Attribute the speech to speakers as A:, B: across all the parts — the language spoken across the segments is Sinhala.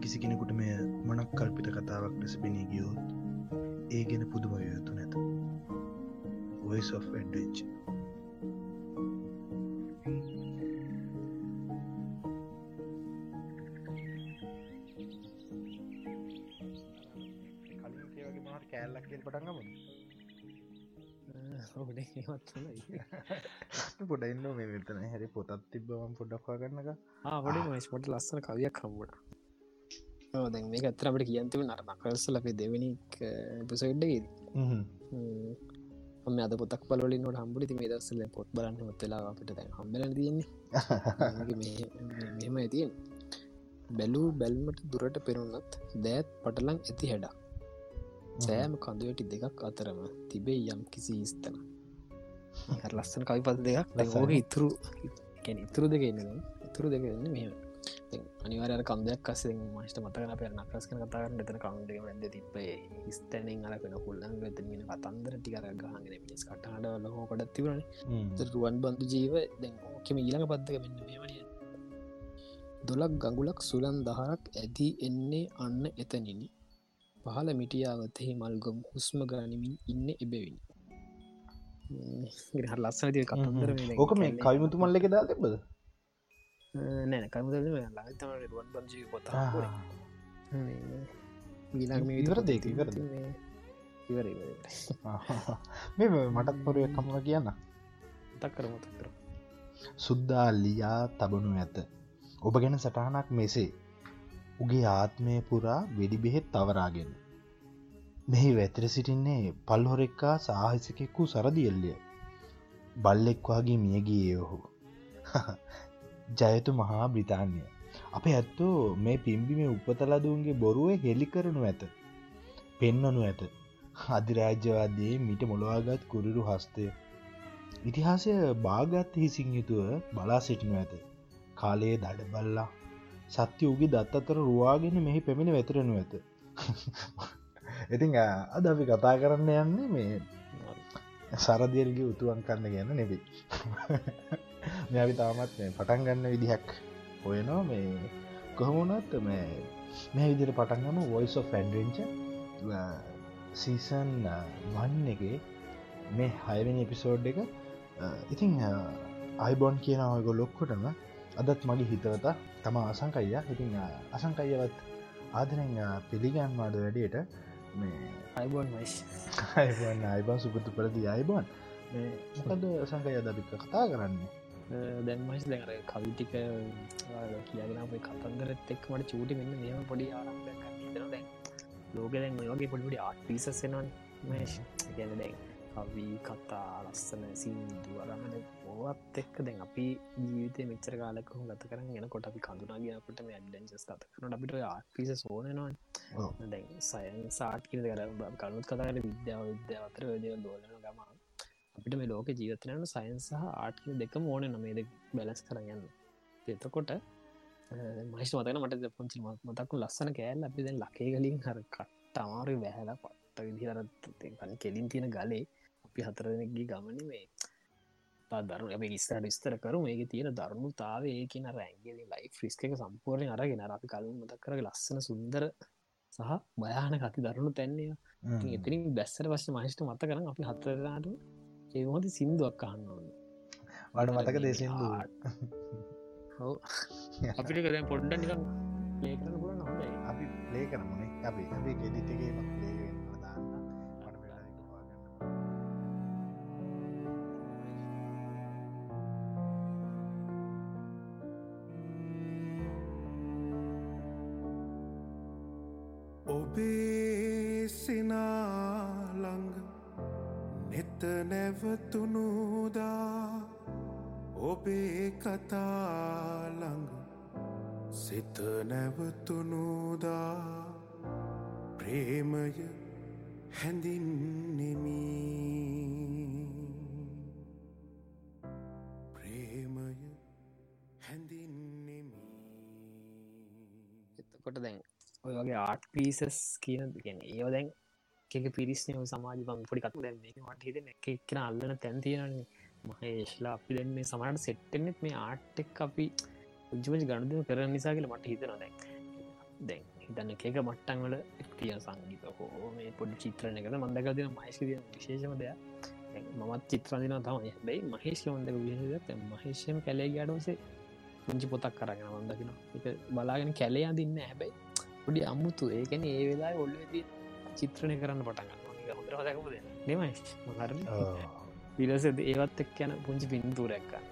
A: කිසි කෙනෙකුට මේ මනක් කල්පිත කතාවක් ලෙස පෙනී ගියෝත් ඒ ගැන පුදුම යුතු නැත. Voice of Adventure.
B: කෑල්ලක් පටන්ගම පොඩ ඉන්න මේ වෙතන හැරි පොතත් තිබ්බම පොඩ්ඩක්වා ගන්නක
C: පොඩි මස්පොට ලස්සන කවියක් කම්බට දැන් මේ ඇතරට කියන්තිව නර නකල්ස ලපේ දෙවනි පිසෙඩ්ඩගේද ම අද පොතක් පලලින් නොට හම්බුලි මේ දස්සල පොත් බලන්න හොත්තලා අපිට දැන් හම්බල තියන්නේ. මෙම ඇතියෙන් බැලූ බැල්මට දුරට පෙරුණත් දෑත් පටලං ඇති හැඩක්. සෑම කඳුවටි දෙකක් අතරම තිබේ යම් කිසි ස්තන. ලස්සන කවි පද දෙකක් ලෝක ඉතුරු ඉතුරු දෙකන්න ඉතුරු දෙකන්න මෙම අනිවාරය කන්දයක් කසේ මට මතකන පෙර නක්කස් කන කතාරන්න එතන කවුන්ඩ ඇද තිබේ ස්තැනින් අලකෙන පුල්ලන් වෙතගෙන කතන්දර ටිකර ගහගෙන මිස් කටහට ලහෝ කොඩත් තිවරන රුවන් බන්ධු ජීව දැන් ඕකෙම ඊළඟ පත්තක මෙන්න මේවනිය දොලක් ගඟුලක් සුලන් දහරක් ඇදී එන්නේ අන්න එතනිනි. පහල මිටියාවතෙහි මල්ගොම් හුස්ම ගනිමින් ඉන්න එබැවිනි. ලස්සන
B: ඕක මේ කවිමුතු මල්ල එක දා තිබද
C: නෑන කමුද ලතම රුවන් බංජී පොත
B: ඉවර දෙක ඉවර
C: ඉවර
B: මේ මටත් පොරුව කමුණ කියන්න
C: තක්කරම තක්කර
B: සුද්දා ලියා තබනු ඇත ඔබ ගැන සටහනක් මෙසේ උගේ ආත්මය පුරා වෙඩි බෙහෙත් තවරාගෙන මෙහි වැතර සිටින්නේ පල්හොරෙක්කා සාහිසකෙක්කු සරදියල්ලිය බල්ලෙක්වාගේ මියගියේ ඔහු ජයතු මහා බ්‍රිතාන්ය. අප ඇත්තෝ මේ පිම්බි මේ උපතලදුන්ගේ බොරුව හෙළි කරනු ඇත. පෙන්නනු ඇත. අධිරාජ්‍යවාදයේ මිට මොළවාගත් කුරිරු හස්තය. ඉතිහාසය භාගත් හිසින් යුතුව බලා සිටිනු ඇත. කාලයේ දඩ බල්ලා සත්‍ය වගේ දත් අතර රවාගෙන මෙහි පැමිණ වැතරනු ඇත. ඉතිං අද අපි කතා කරන්න යන්නේ මේ සරදියල්ගේ උතුවන් කන්න ගැන්න නෙබේ මෙවි තාමත් පටන් ගන්න විදිහක් ඔයනවා මේ කොහමුණත් මේ මේ විදිර පටන්ගම වොයිස් of ෆැන්ඩරෙන්ච සීසන් වන්න එක මේ හයවෙනි එපිසෝඩ් එක. ඉතිං අයිබොන් කියන ඔයගො ලොක්කොටම අදත් මගේ හිතවත තම අසංකයිය. ඉතිං අසංකයියවත් ආදරෙන් පිළිගන්වාද වැඩියට මේ
C: අයිබොන්
B: අයිබන් අයිබන් සුපතු පලති අයිබොන් මොකද සංකය අදපික කතා කරන්නේ
C: දැන්මයිස් දැර කවිටික කියගෙන කතන්දරත් එක් මට චූටි මෙන්න මෙම පොඩි ආරම්භයක් තන දැන් ලෝක දැන් ඔයගේ පොඩිපුඩි ආට පිසසෙනන් මේශ් ගැන දැන් කවී කතා ලස්සන සින්දු අරමන ඕවත් එක්ක දැන් අපි ජීවිතය මෙච්චර කාලක ගත කරන ගෙන කොට අපි කඳුනා ගනකට මේ ඇඩ්ඩෙන්ජස් කත කරන අපිට ආට පිස සෝනනවා දැන් සයන් සාට් කියල කර කනුත් කතාර විද්‍යාව විද්‍යාව අතර දය දෝලන ගමා අපිට මේ ලෝක ජීවතනයට සයින් සහ ආට් දෙක ඕන නොමේද බැලස් කරගන්න. එතකොට මහිෂ මතන මට පොචි මතක්කු ලස්සන කෑල් අපි දැන් ලකේ කලින් හර කට්ට අමාරු වැහැල පත්ත විදිහරත් කෙලින් තියෙන ගලේ අපි හතරදනක්ගේ ගමන මේ දරු ඇ ස්තර කරු ඒක තියෙන දරුණුතාව ඒකන රැන්ගේ ලයි ෆ්‍රිස්ක එක සම්පූර්ණය අරගෙන අපි කලින් මතක් කර ලස්සන සුන්දර සහ භයාන කති දරුණු තැන්නේ එතිනින් බැස්සර වශ මහිෂ්ට මත කරන අපි හතරනාට ඒහොද සිින්දුවක් අහන්න ඕන්න
B: වඩ මතක දේසිදු
C: හෝ අපිට කර පොඩ්ඩ නිකම් ලේකරන පුලන්න හොඳයි.
B: අපි ලේ කරමුණේ අපි අපි ගෙඩිටගේ ලේ
D: ඔබේ කතාළඟ සිත නැවතුනුදා ප්‍රේමය හැඳින්නෙමි. ප්‍රේමය හැඳින්නෙමි.
C: එතකොට දැන් ඔය වගේ ආට් පිසස් කියන ගැන ඒව දැන් එක පිරිස්නය සමාජ බං පොඩි කතු දැන් වට හිත එක එක්න අල්ලන තැන්තියනන්නේ මහේශ්ලා අපි දැන් මේ සමට සෙට්ටෙනෙත් මේ ආට්ටෙක් අපි උජමජ ගණදම කරන නිසා කියල මට හිතන දැන්. දැන් හිතන්න එක මට්ටන්වල තිය සංගීත හෝ මේ පොඩි චිත්‍රණ එකද මන්දකතින මහිස්ක විශේෂම දෙයක්. මමත් චිත්‍රදින තමයි. බැයි මහේෂ ොන්දක විශේෂ මහේෂයම කැලේ ගඩවසේ පුංචි පොතක් කරගෙන වන්දකින එක බලාගෙන කැලේ අදින්න හැබැයි පොඩි අම්මුතු ඒකන ඒ වෙලා ඔල්ලදී චිත්‍රණය කරන්න පටන්ගන්න හොඳර හදකපද නෙමයි මහර විලස ඒවත් එක් යන පුංචි පින්තුරැක් ගන්න.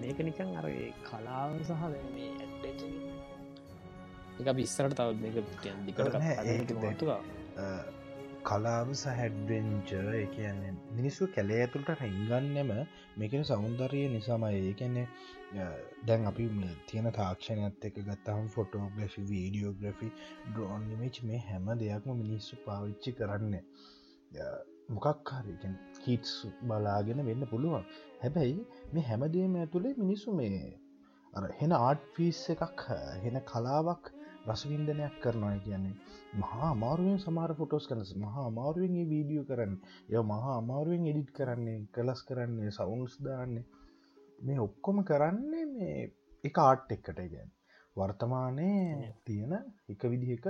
C: මේක නිකන් අර කලාව සහ මේ ඇඩ්ඩ එක. බිස්සරට තව මේක දිකට
B: කලාව සහැඩ්වෙන්ච කියන්නේ මිනිස්සු කැලේ ඇතුළට රැංගන්නෙම මේකෙන සෞන්දරය නිසාමයි. ඒකන්නේ දැන් අපි තියෙන තාක්ෂණයත් එක ගත්තහම් ෆොටෝග්‍රෆි වීඩියෝග්‍රෆි ඩ්‍රෝන් නිමච් මේ හැම දෙයක්ම මිනිස්සු පාවිච්චි කරන්න. මොකක් හරිකන් කීට්ස් බලාගෙන වෙන්න පුළුවන්. හැබැයි මේ හැමදේම ඇතුළේ මිනිස්සු මේ අර හෙන ආට් ෆිස් එකක් හෙන කලාවක් රසවින්දනයක් කරනවා කියන්නේ. මහා අමාරුවෙන් සමාර ෆොටෝස් කනස මහා අමාරුවෙන් වීඩියෝ කරන්න. ය මහා අමාරුවෙන් එඩිට් කරන්නේ කලස් කරන්නේ සවුන්ස් දාන්නේ. මේ ඔක්කොම කරන්නේ මේ එක ආට් එක්කට ගැන් වර්තමානය තියෙන එක විදිහක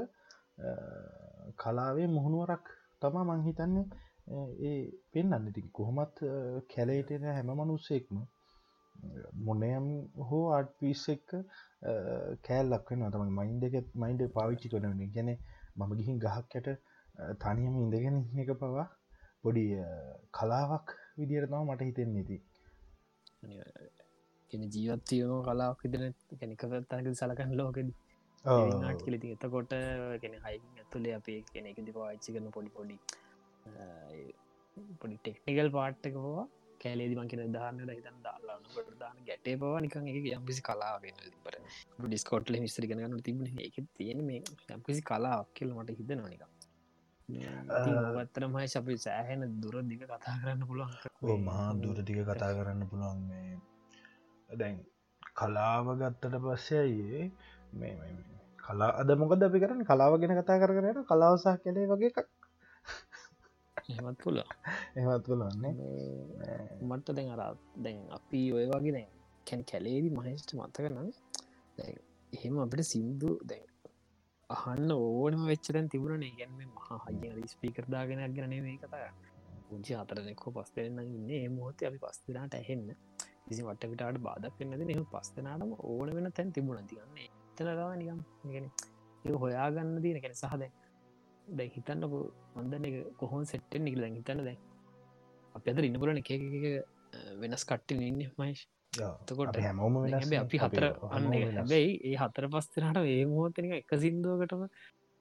B: කලාවේ මුහුණුවරක් තමා මංහිතන්නේ ඒ පෙන්න්න ති කොහොමත් කැලේටෙන හැම මනුස්සෙක්ම මොනයම් හෝ ආට් පිස් එක්ක කෑල්ලක් වෙන තම මයින්ඩ එක මයින්ඩ පාවිච්චි කරන ගැන මම ගිහින් ගහක් යට තනියම ඉඳගෙන එක පවා පොඩි කලාවක් විදිරතාව මට හිතෙන් නති
C: ගෙන ජීවත්තියන කලාවක් විදින ගැනික තැනක සලකන් ලෝකෙද. නාට කෙලති එතකොට ගෙන හයි ඇතුලේ අපේ කෙනෙකදි පාච්චි කරන පොඩි පොඩි පොඩි ටෙක්නිකල් පාට්ටකවා කෑලේදි මං කියෙන දාන්න හිතන් දාලාට දාන ගැටේ පවා නිකන් එක යම්කිසි කලාවෙන පර ඩිස්කෝට්ල මිස්තරි ගන්න තිබන එක තියෙන මේ යම්කිසි කලාවක් කියල මට හිත නොනික පත්තරමයි අපි සෑහෙන දුර දිග කතා කරන්න පුළුවන්.
B: මහා දුරදිග කතා කරන්න පුළුවන් මේ. දැන් කලාව ගත්තට පස්සයයේ මේ කලා අද මොකද අපි කරන කලාව ගෙන කතා කර කරන කලාවසාහ කෙලේ වගේ එකක්
C: එහෙමත් පුල
B: එහත් පුලන්නේ
C: මට දැන් අර දැන් අපි ඔය වගේ දැන් කැන් කැලේදි මහේෂ්ට මත කරන්න එහෙම අපට සින්දු දැන් අහන්න ඕනම වෙච්චතැන් තිබුණන. ගැන්ම මහා හජ ස්පිකරදාගෙන ගැන මේ කතා පුංචි අතරනෙක්කෝ පස්තරන්න ඉන්න. මොහොත අපි පස්තිනාට ඇහෙන්න. කිසි වට විටාට බාධක් වෙන්නද එහම පස්තනාටම ඕන වෙන තැන් තිබුණ. තිගන්නේ එතනරවා නිකම් ගෙන හොයාගන්න දීන කැන සහදැන් දැ හිතන්නකු මන්දන එක කොහොන් සෙට්ටෙන් දැන් හිතන්න දැන්. අප අද ඉන්න පුලන එක වෙනස් කට්ටි ඉන්න මයිශ් තකොට
B: හැමෝම
C: අපි හතර අන්න හැබැයි ඒ හතර පස්තරට ඒ මෝතනික එක සිින්දුවකටම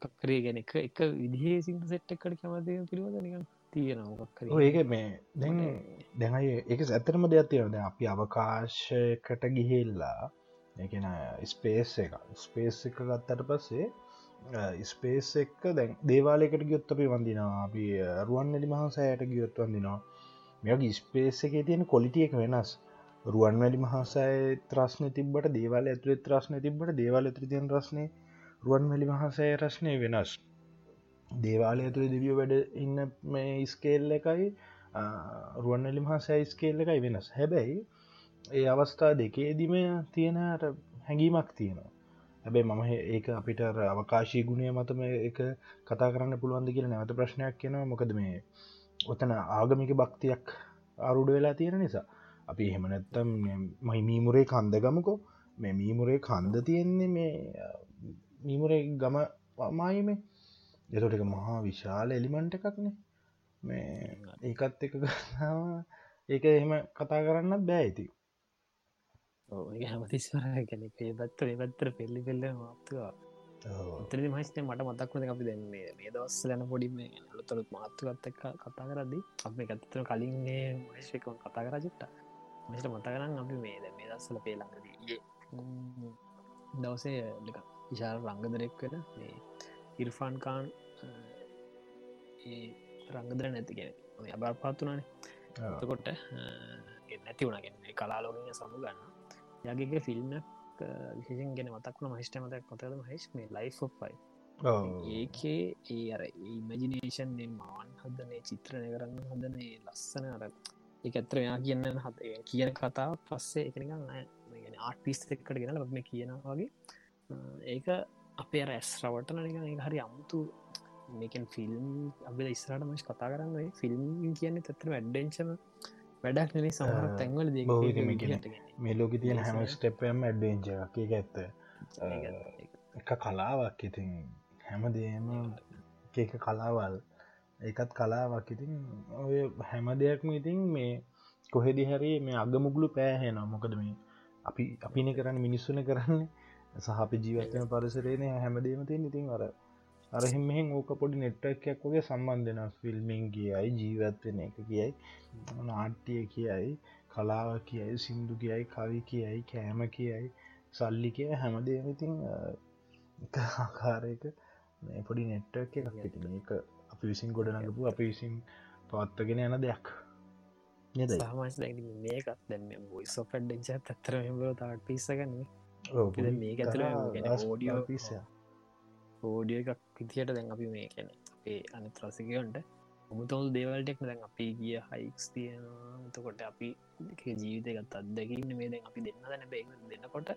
C: කක්කරේ ගැන එක එක විදිහේ සිින්ද සෙට්ටක්කට කැමති පිළිවද නිකම් තියෙනවා
B: ඒක මේ දැන් දැනයි එක ඇතරම දෙයක් තියෙනද අපි අවකාශකට ගිහෙල්ලා එකන ස්පේස් එක ස්පේස් එක ගත්තට පස්සේ ස්පේස් එක්ක දැන් දේවාලයකට ගියොත් අපි වඳනවා. අපි රුවන් වැඩි මහසෑයට ගියොත් වඳනවා. මෙගේ ස්පේස් එක තියෙන කොලිටිය එක වෙනස්. රුවන් වැඩි මහසෑ ත්‍රශ්න තිබට දේවාල ඇතුළ ත්‍රශ්න තිබට දේවාල ඇතුර තියන් රශ්නය රුවන් වැලි මහසෑ රශ්නය වෙනස්. දේවාලය ඇතුළ දෙවියෝ වැඩ ඉන්න මේ ස්කේල් එකයි රුවන්වැලි මහසෑ ස්කේල් එකයි වෙනස්. හැබැයි ඒ අවස්ථා දෙකේදිම තියෙනට හැඟීමක් තියෙනවා. හැබැයි මම ඒක අපිට අවකාශී ගුණය මතම එක කතා කරන්න පුළුවන්ද කියල නැවත ප්‍රශ්නයක් කියෙනවා මොකද මේ ඔතන ආගමික භක්තියක් අරුඩ වෙලා තියෙන නිසා. අපි එහෙම නැත්තම් මයි මීමුරේ කන්ද ගමකෝ. මේ මීමුරේ කන්ද තියෙන්නේ මේ මීමුරේ ගම මායිමේ එතොටික මහා විශාල එලිමන්ට එකක්නේ. මේ ඒකත් එක ගන්නාව. ඒක එහෙම කතා කරන්නත් බෑ ඇති
C: හැමතිස්වර ගැන පේබත්තර පත්තර පෙල්ලි පෙල්ල මාත්තුවා තරි මහිස්නය මට මතක්වද අපි දැන්නේ මේ දවස් ලැන පොඩිම ලොතොත් මාත්තුගත්ත කතා කරදදි අප එකත්තර කලින්ගේ මහිශ්වක කතා කර චුට්ට මට මතකරන්න අපි මේ දැ මේ දස්සල පේලඟදී දවසේ විශාල රංගදරෙක් වෙන මේ ඉර්ෆාන්කාන් රංගදර නැතිගෙන අබර් පාත්තුනානේ එතකොට නැති වුණගෙන කලාලෝග සමුගන්න යගේ ෆිල්ම් විශෂෙන් ගෙන මතක්න මහිෂ්ට මතක් කොතද මහිස් මේ ලයිෆ්යි ඒකේ ඒ අර ඉමජිනේෂන් මාන් හදනේ චිත්‍රණය කරන්න හදනේ ලස්සන අර එක ඇත්‍ර මෙයා කියන්න හත කියන කතාව පස්සේ එකනිකම් ආටිස් එක්කට ගෙන ලබම කියනවාගේ ඒක අපේ රැස් රවටන නික හරි අමුතු මේකන් ෆිල්ම් අප ඉස්රට මශ කතා කරන්න ෆිල්ම් කියන්නේ තත්තර වැඩ්ඩෙන්චම වැඩක් නෙ සමහර තැන්වල
B: බෞද්ධම මේ ලෝක තියෙන හැම ස්ටප්ම ඇඩ්ඩෙන්ජ එක ඇත්ත. එක කලාවක් ඉතින් හැමදේම එක කලාවල්. ඒකත් කලාවක් ඉතින් ඔය හැම දෙයක්ම ඉතින් මේ කොහෙදි හරි මේ අගමුගුලු පෑහෙන මොකද මේ අපි අපින කරන්න මිනිස්සුන කරන්න. සහ අපි ජීවත්වන පරිසරේන හැමදීම තිය ඉතින් අර අරහෙමෙන් ඕක පොඩි නෙට්ටක්යක් වගේ සම්බන්ධන ෆිල්මිං කියයි ජීවත්වෙන එක කියයි නාට්‍යය කියයි කලාව කියයි සිින්දු කියයි කවි කියයි කෑම කියයි සල්ලි කිය හැමදේම ඉතින් ආකාරයක මේ පොඩි නෙට්ටක් එකක් ඉතින එක අපි විසින් ගොඩනගපු අපි විසින් පවත්තගෙන යන දෙයක්.
C: මේකත් දැම බොයි සොෆඩ්ඩච තත්තර මෙබල තාට පිස්සගන්න මේක ඇතුළ ඕඩියෝ
B: පිස
C: ඕඩිය එකක් විතියට දැන් අපි මේ කැන අපේ අනත් රසිකයන්ට ඔමුතවල් දේවල්ටෙක් දැන් අපි ගිය හයික්ස් තියෙන තකොට අපි ජීවිතයගත් අත්දැකින්න මේ දැන් අපි දෙන්න දැන බේ දෙන්නකොට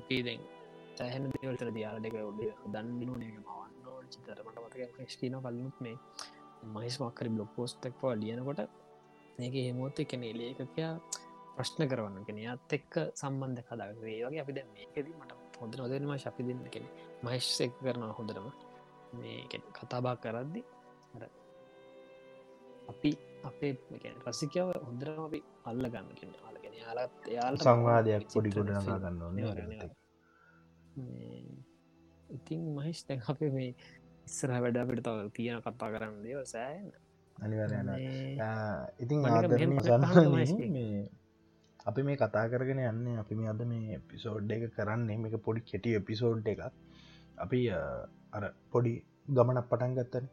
C: අපි දැන් සෑහන දේවල්ට දියාල දෙක ඔඩ දන්න නේ මවන්න චිතරමට මතක ස්ටින කලනුත් මේ මහිස් මක්කරි බ්ලොක් පෝස්ටක්වා ලියනකොට ඒක හෙමෝත් එකන ලේකකයා ප්‍රශ්න කරවන්න. කෙන අත් එක්ක සම්බන්ධ කදා ඒ වගේ අපි දැ මේකෙද මට හොඳ නොදනම ශපි දෙන්න කෙන මහිස් එක් කරන හොඳරම මේ කතාබා කරද්දි අපි අපේ රසිකව හොඳරම අපි අල්ල ගන්න කෙන අලගෙන යාලත් එයාල්
B: සංවාදයක් පොඩි ගොඩනගා ගන්න
C: ඉතින් මහිස් තැන් අපේ මේ ඉස්සර වැඩ අපිට තව තියෙන කතා කරන්න දේව සෑන්න
B: ඉතින් මේ අපි මේ කතා කරගෙන යන්න අපි මේ අද මේ එපිසෝඩ් එක කරන්නේ මේක පොඩි කෙටි එපිසෝඩ් එකක් අපි අ, අර පොඩි ගමනක් පටන් ගත්තන.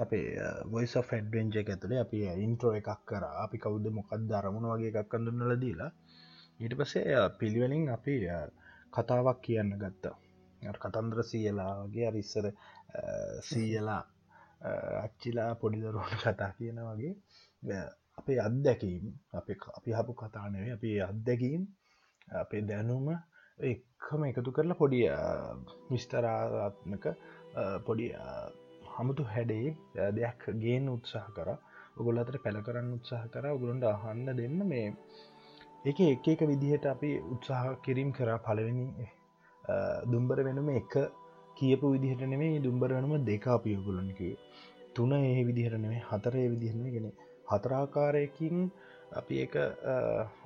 B: අපේ වොයිස් ෆෙඩ්වෙන්ජ එක ඇතුළේ අපි ඉන්ට්‍රෝ එකක් කර. අපි කවුද මොකක්ද අරමුණ වගේ එකක් කඳුන්නල දීලා. ඊට පසේ අ, පිළිවෙලින් අපි අ, කතාවක් කියන්න ගත්තා. අර කතන්ද්‍ර සියලාගේ අරිස්සර සීයලා අච්චිලා පොඩිදරුවට කතා කියන වගේ අ, අපේ අත්දැකීම් අපි අපි හපු කතානවේ අපි අත්දැකීම් අපේ දැනුම එක්කම එකතු කරලා පොඩි විස්තරාත්මක පොඩි අ, හමුතු හැඩේ අ, දෙයක් ගේන උත්සාහ කර. ඔගොල් අතර පැළ කරන්න උත්සාහ කර. ඔගුලන්ට අහන්න දෙන්න මේ එක එක එක විදිහට අපි උත්සාහ කිරීම් කරා. පලවෙනි දුම්බර වෙනම එක කියපු විදිහට නෙමේ දුම්බර වනම දෙක අපි ඔගුලන්කිවේ තුන ඒ විදිහට නෙමේ හතර ඒ විදිහන ගෙන හතරාකාරයකින් අපි එක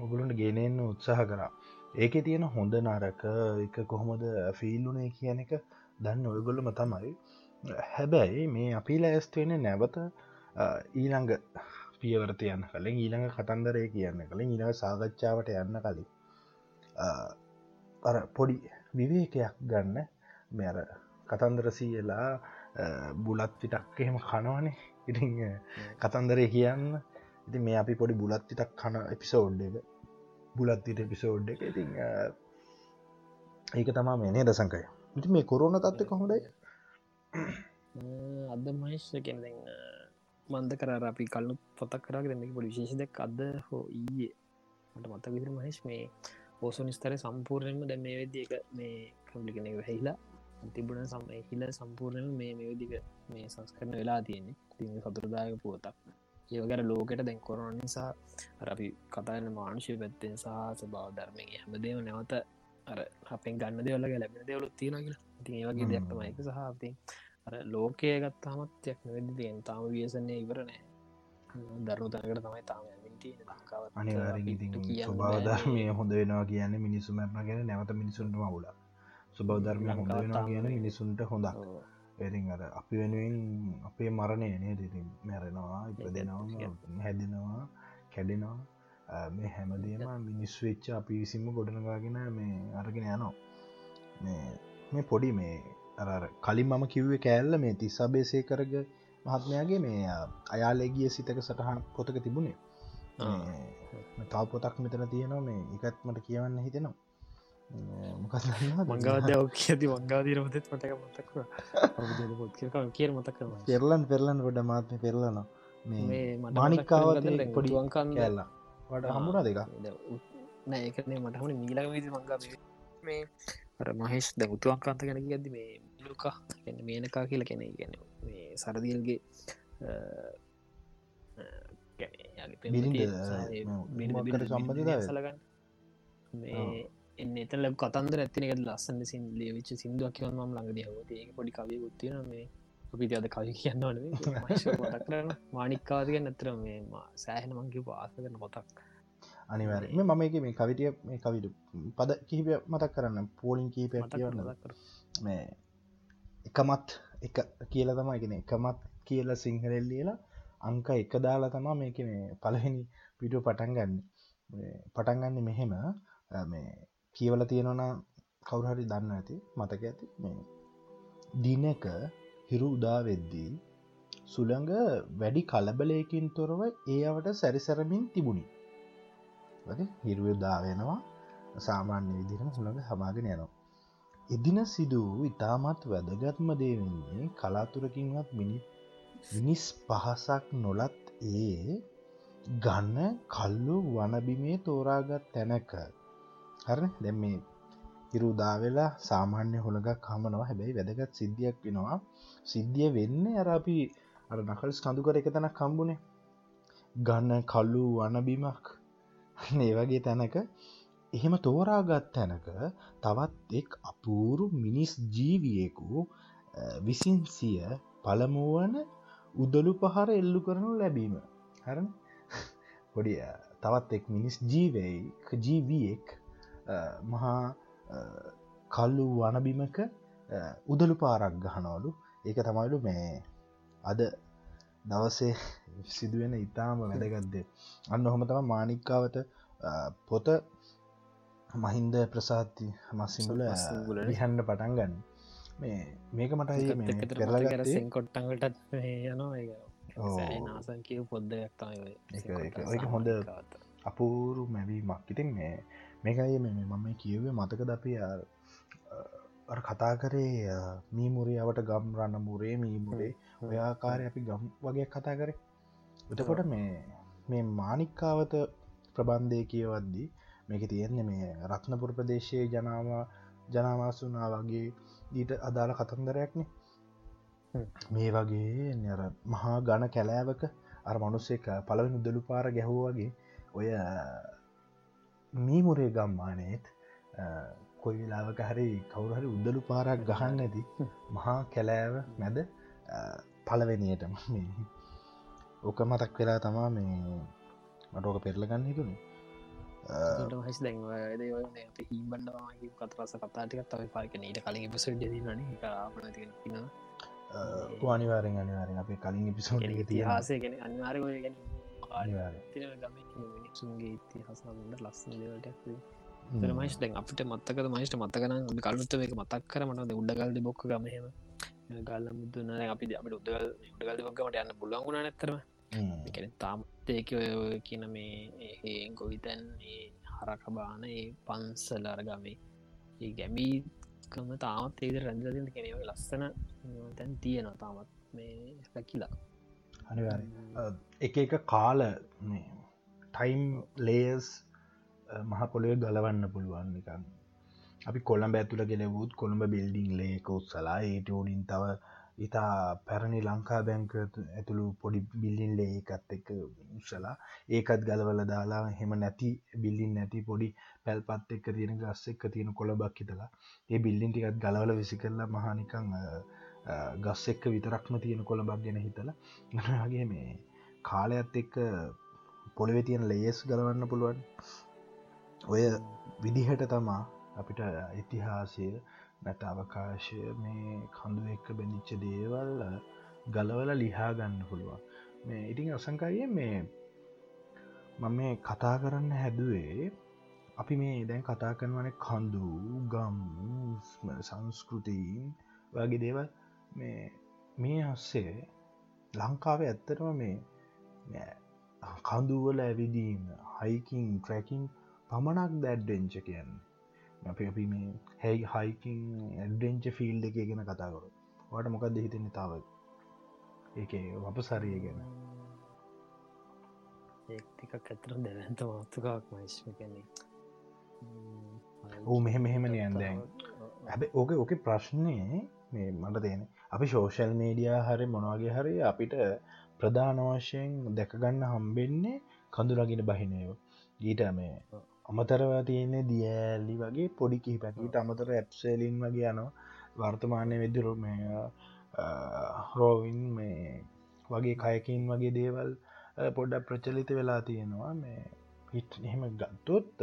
B: ඔගුලන්ට ගෙනෙන්න උත්සාහ කරා. ඒක තියෙන හොඳ නරක එක කොහොමද ෆිල්ලුනේ කියන එක දන්න ඔයගොල්ලම තමයි. හැබැයි මේ අපි ලෑස්ත්වෙන නැවත ඊළඟ පියවරත යන්න කලින් ඊළඟ කතන්දරය කියන්න කලින් ඊළඟ සාකච්ඡාවට යන්න කලින්. අර පොඩි විවේකයක් ගන්න. මෙර කතන්දරසීලා බුලත් විටක් එහෙම කනවනේ. ඉති කතන්දරය කියන්න. ඉති මේ අපි පොඩි බුලත් විටක් කන එපිසෝඩ් එක බුලත්තිට එපිසෝඩ් එක. ඉතින් ඒක තමා මේ නේද සංකය. ඉති මේ කොරුණ තත්ත කොහොඩයි
C: අද මහිශ්කෙන් දැන් මන්ද කර අපි කල්ලු පොතක් දෙම පොඩි විශේෂදක් අද හෝ ඊයේ. මට මත විදිර මහිස් මේ පෝසු නිස්තර සම්පූර්ණයම දැ මේ වෙද එක මේ කම්ලිකන වෙහිලා තිබුණ සම හිල සම්පූර්ණයම මේ මෙවිදික මේ සංස්කරන වෙලා තියෙන්නේ. තිම සතුරදායක පුවතක් ඒවගර ලෝකට දැන් කොරන නිසා අපි කතාන්න මානුෂය පැත්තෙන් සහ බව ධර්මය හැමදේම නැවත අර අපෙන් ගන්න දෙවල්ල ලැබෙන දෙවලු තියෙනගල ති ඒවගේ දෙයක් තමයික සහති අර ලෝකය ගත්තාමත්යක් නොවෙදි තියෙන් තාම වියසන්නේ ඉවරනෑ දරුණු තැනකට තමයි තාම ලංකාව
B: අනිවාරග ස්වභාවධර්මය හොඳ වෙනවා කියන්නේ මිනිසු මැරණ ගැන නැවත මිනිසුන්ට මවුල ස්වභාවධර්මය හොඳ වෙනවා කියන මිනිසුන්ට හොඳක් එරින් අර අපි වෙනුවෙන් අපේ මරණය නේ දෙතින් මැරෙනවා ඉපදෙනවා හැදෙනවා කැඩෙනවා. මේ හැමදේම මිනිස් වෙච්ච අපි විසිම ගොඩනගාගෙන මේ අරගෙන යනවා. මේ මේ පොඩි මේ අර කලින් මම කිව්වේ කෑල්ල මේ තිස්සාබේසය කරග මහත්මයාගේ මේ අයාලේගිය සිතක සටහන් පොතක තිබුණේ. තව පොතක් මෙතන තියෙනවා. මේ එකත් මට කියවන්න හිතෙනවා මොකක්
C: මංගවද ඔක් ඇති මංගාදීර මතත් මටක මතක් කිය මතක්
B: පෙරලන් පෙරලන් ගොඩ මාත්ම පෙරලන මේ
C: මේ මට
B: මානික්කාවත්
C: මතක්
B: පොඩි
C: වංකන්
B: කෑල්ලා වට හමුණ දෙක
C: නෑකන මටහුණ මීලක විදි මංගා මේ අර මහෙස් ද උතුවන්කාන්ත ගැන ඇද මේ මේනුකා මේනකා කියලා කෙනෙ ගැන මේ සරදියල්ගේ
B: සම්බන්ධතාවය?
C: සලගන්න මේ එන්න. එත ලැබ කතන්දර ඇතිනක ලස්සන්න සින් ලේවිච් සිින්දුවක් කියවම ළඟද හවත ඒ පොඩි කවිය ගුත්තින මේ. අපි අද කවි කියන්නවන මතක් කරන මානික්කාතික නැතර මේ සෑහෙන මංගේ පාස කරන පොතක්
B: අනිවර මම එක මේ කවිටිය මේ කවිට පද කිහිප මතක් කරන්න. පෝලිින්
C: මතක්
B: කියවන්න. මේ එකමත් එක කියල තමයිගෙන එකමත් කියල සිංහලෙල් ලියලා අංක එක දාලා තමා මේක මේ පලහෙනි පිටුව පටන් ගන්න. පටන් ගන්න මෙහෙම මේ කියවල තියෙනවන කවුරහරි දන්න ඇති මතක ඇති? මේ දිනක හිරු උදා වෙද්දී සුළඟ වැඩි කලබලයකින් තොරව ඒ අවට සැරිසරමින් තිබුණි. හිරුවදා වෙනවා. සාමාන්‍ය විදිරම හුළඟ හමාගෙන යනවා. එදින සිදු ඉතාමත් වැදගත්ම දේවෙන්නේ කලාතුරකින්වත් මිනි මිනිස් පහසක් නොලත් ඒ ගන්න කල්ලු වනබිමේ තෝරාගත් තැනක හර. දැම් මේ හිරුදා වෙලා සාමාන්‍ය හොළඟක් හමනවා. හැබැයි වැදගත් සිද්ධියක් වෙනවා. සිද්ධිය වෙන්න අර අපි අර නකල් ස්කඳුකර එක තැනක් කම්බුණේ ගන්න කල්ලු වනබිමක්. ඒ වගේ තැනක. එහෙම තෝරාගත් තැනක තවත් එක් අපූරු මිනිස් ජීවියෙකු අ, විසින් සිය පළමුුවන උදලු පහර එල්ලු කරනු ලැබීම. හර පොඩි අ, තවත් එක් මිනිස් ජීවයි ජීවියෙක් අ, මහා කල්ලු වනබිමක අ, උදලු පාරක් ගහනවලු. ඒක තමයිලු මේ අද දවසේ සිදුවෙන ඉතාම වැදගත්දේ අන්න ඔහොම තම මානික්කාවත පොත මහින්ද ප්‍රසාති මසිමුල
C: මස්සිමුල නේ?
B: විහන්න පටන් ගන්න. මේ මේක මට ඒක- ඒක- ඒක හොඳ අපූරු මැවීමක්. ඉතින් මේ මේකයි මේ මම කියවේ මතක ද අපි කතා කරේ මීමුරියාවට ගම් රන්න මුරේ මීමුරේ ඔයාකාරය අපි ගම් වගේ කතා කරේ. එතකොට මේ මේ මානික්කාවත ප්‍රබන්ධය කියවද්දී මේක තියෙන්නේ මේ රත්නපුර ප්‍රදේශයේ ජනාව ජනවාසුනා වගේ ඊට අදාළ කතන්දරයක්නේ. මේ වගේ නර මහා ගණ කැලෑවක අර මනුස්සෙක් පලවෙන උදලු පාර ගැහෝ වගේ ඔය මීමුරේ ගම්මානයත් කොයි වෙලාවක හරි කවුරහරි උදලු පාරක් ගහන්න ඇති මහා කැලෑව මැද පලවෙනියටම ඕක මතක් වෙලා තමා මේ මටෝක පෙරලගන්න හිතුනේ.
C: හස් දැන් හිබන්ඩ කතරස කතාටික තව පාක නීට කලින් පිසල් න ආපන
B: අනිවාරෙන් අනිවාරෙන් අපේ කලින් පිසෝඩ්
C: ඉතිහාසය ගැන අනිවාරය ගැන ගම මිනිසුන්ගේ ඉතිහාසන්න ලස්සන දේවලට මයිස් දැන් අපිට මත්තක මයිස්ට මත්තකන කලුත්ත එක මතක් කරමට උඩගල්ද බොක්ක ගමහෙම ගල්ල මුදුන්න අපි අපට උදගල් උඩගල්ද බොක්කමට යන්න පුලුවන්ගුණ නැතරම එකන තාමත්තයක කියන මේ ගොවිතැන් හරකබාන ඒ පන්සල අරගමේ ඒ ගැමීකම තාමත් ඒද රැඳදින කෙනව ලස්සන තැන් තියෙනවා තාමත් මේ රැකිලා
B: අනිවාර එක එක කාල ටයිම් ලේස් මහපොළොය ගලවන්න පුළුවන් නිකන්. අපි කොළඹ ඇතුළ ගෙලවූත් කොළඹ බිල්ඩිං ලේක උත්සලා ඒට ෝඩින් තව ඉතා පැරණි ලංකා බැංක ඇතුළු පොඩි බිල්ලින් ලේ එකත් එක උත්සලා ඒකත් ගලවල දාලා හෙම නැති බිල්ලින් නැති පොඩි පැල්පත් එක්ක තියෙන ගස්ස එක්ක තියෙන කොළබක් හිතලා ඒ බිල්ලින් ටිකත් ගලවල විසි කරලා මහනිකං ගස් එක්ක විතරක්ම තියෙන කොළබක් ගැන හිතලා. ගනගේ මේ කාලයත් එක්ක පොළවෙ තියෙන ලේස් ගලවන්න පුළුවන්. ඔය විදිහට තමා අපිට ඉතිහාසය නැට අවකාශය මේ කඳු එක්ක බැඳිච්ච දේවල් ගලවල ලිහා ගන්න පුළුවන්. මේ ඉතින් අසංකාය මේ මම මේ කතා කරන්න හැදුවේ අපි මේ දැන් කතා කරනවන කඳු ගම් සංස්කෘතිීන් වගේ දේවල්. මේ මේ අස්සේ ලංකාව ඇත්තටම මේ කඳුවල ඇවිදීම හයිකින් ට්‍රැකින් පමණක් දැඩ්ඩෙන්ච කියන්නේ. අප අපි මේ හැයි හයිකින් ඇඩ්ඩෙන්ච ෆිල්් එක ගෙන කතාකරු වට මොකක්ද හිතෙන තාව? ඒක වප සරිය ගැන
C: ඒතික ඇතර දැවන්ත මාතුකාක් මයිශ්ම කැනෙ
B: ඕ මෙහෙ මෙහෙමන යන්දැන් හැබ ඕක ඕක ප්‍රශ්නය මේ මට තියෙන අපි ශෝෂල් මීඩියා හරි මොනවාගේ හරි අපිට ප්‍රධාන වශයෙන් දැකගන්න හම්බෙන්නේ කඳුරගෙන බහිනයව ඊට මේ අමතරවා තියන්නේ දියඇල්ලි වගේ පොඩි කිහිපැකිට අමතර ඇප්සලින් වගේ යනවා. වර්තමානය වෙදිරු මේ රෝවින් මේ වගේ කයකින් වගේ දේවල් පොඩ්ඩක් ප්‍රචලිත වෙලා තියෙනවා. මේ හිට එහෙම ගත්තොත්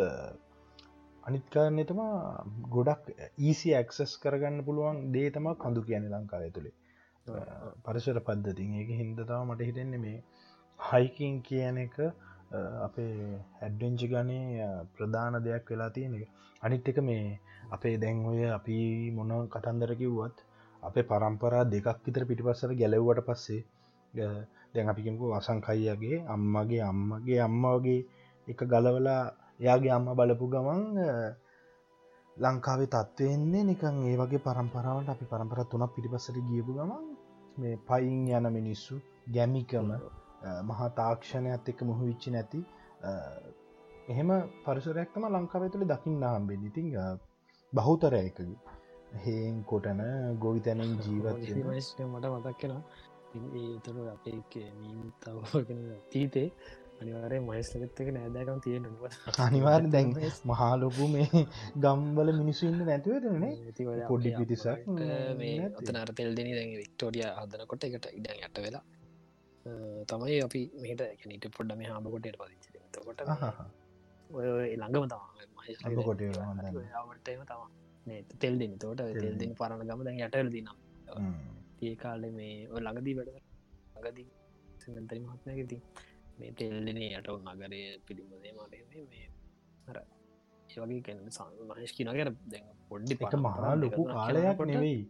B: අනිත්කාරණය තමා ගොඩක් ඊසි ඇක්සස් කරගන්න පුළුවන් දේ තම කඳු කියන ලංකාව තුළේ පරිසර පද්ධතින් ඒක හින්දතාව මට හිතෙන්නේ මේ හයිකින් කියන එක අපේ ඇඩ්වෙන්චි ගනේ ප්‍රධාන දෙයක් වෙලා තියෙන එක. අනිත් එක මේ අපේ දැන් ඔය අපි මොන කතන්දර කිව්වත් අපේ පරම්පරා දෙකක් විතර පිටිපස්සර ගැලව්වට පස්සේ දැන් අපිකමකු වසංකයියගේ අම්මගේ අම්මගේ අම්මගේ එක ගලවලා එයාගේ අම්ම බලපු ගමන් ලංකාවේ තත්ත්වවෙන්නේ නිකන් ඒ වගේ පරම්පරාවට අපි පරම්පර තුනක් පිටිපස්සට ගියපු ගමන් මේ පයින් යන මිනිස්සු ගැමිකම මහා තාක්ෂණයත් එක්ක මුහ විච්චි නැති එහෙම පරිසරයක්තම ලංකාව තුළ දකිින් නාම්බෙන් ඉතිං බහුතරයකගේ හේන් කොටන ගොවිතැනෙන් ජීවත්
C: මට මතක් කෙන ඒතුර අපේ මීමුත්තාවගෙන තීතේ අනිවාරය මයිස්ලගත් එක නෑදකම් තියෙන
B: අනිවාර් දැන් මහාලොකු මේ ගම්බල මිනිස්සුන්න නැතිවදනේ
C: මේ ඔතන අරතෙල් දෙන දැ වික්ටෝඩිය හදනකොට එකට ඉඩන් යට වෙලා තමයි අපි මේට කැනට පොඩ්ඩම හාමකොටට පදිච කොට ඔය ළඟම තම
B: කොට
C: ටම තම තෙල් දෙන තෝට තෙල් දෙන පරණ ගම දැන් යටල් දිනම් ඒ කාලෙ මේ ළඟදී වැඩ ගදී සතරි මහත්නයකති මේ තෙල්ලනේ යටව නගරය පිළිබදේ මට මේ හර ඒවගේ කැන මහස් කිනගර දැ පොඩ්ඩි
B: එක මහා ලොකු කාලයක් නෙවෙයි.